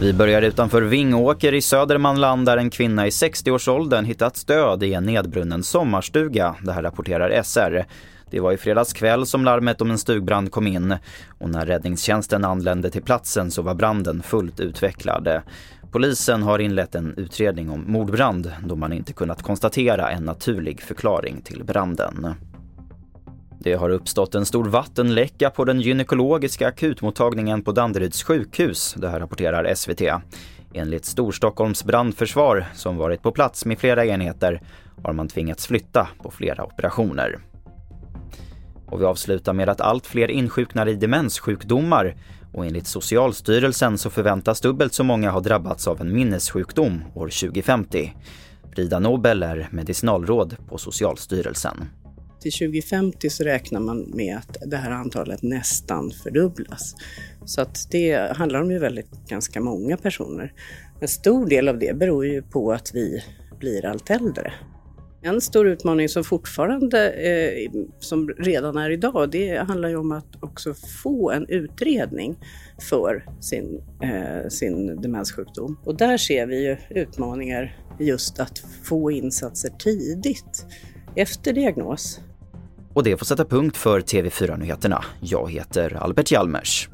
Vi börjar utanför Vingåker i Södermanland där en kvinna i 60-årsåldern hittat stöd i en nedbrunnen sommarstuga. Det här rapporterar SR. Det var i fredags kväll som larmet om en stugbrand kom in och när räddningstjänsten anlände till platsen så var branden fullt utvecklad. Polisen har inlett en utredning om mordbrand då man inte kunnat konstatera en naturlig förklaring till branden. Det har uppstått en stor vattenläcka på den gynekologiska akutmottagningen på Danderyds sjukhus, det här rapporterar SVT. Enligt Storstockholms brandförsvar, som varit på plats med flera enheter, har man tvingats flytta på flera operationer. Och vi avslutar med att allt fler insjuknar i demenssjukdomar och enligt Socialstyrelsen så förväntas dubbelt så många ha drabbats av en minnessjukdom år 2050. Frida Nobel är medicinalråd på Socialstyrelsen. Till 2050 så räknar man med att det här antalet nästan fördubblas. Så att det handlar om ju väldigt ganska många personer. En stor del av det beror ju på att vi blir allt äldre. En stor utmaning som fortfarande, eh, som redan är idag, det handlar ju om att också få en utredning för sin, eh, sin demenssjukdom. Och där ser vi ju utmaningar just att få insatser tidigt efter diagnos. Och det får sätta punkt för TV4-nyheterna. Jag heter Albert Hjalmers.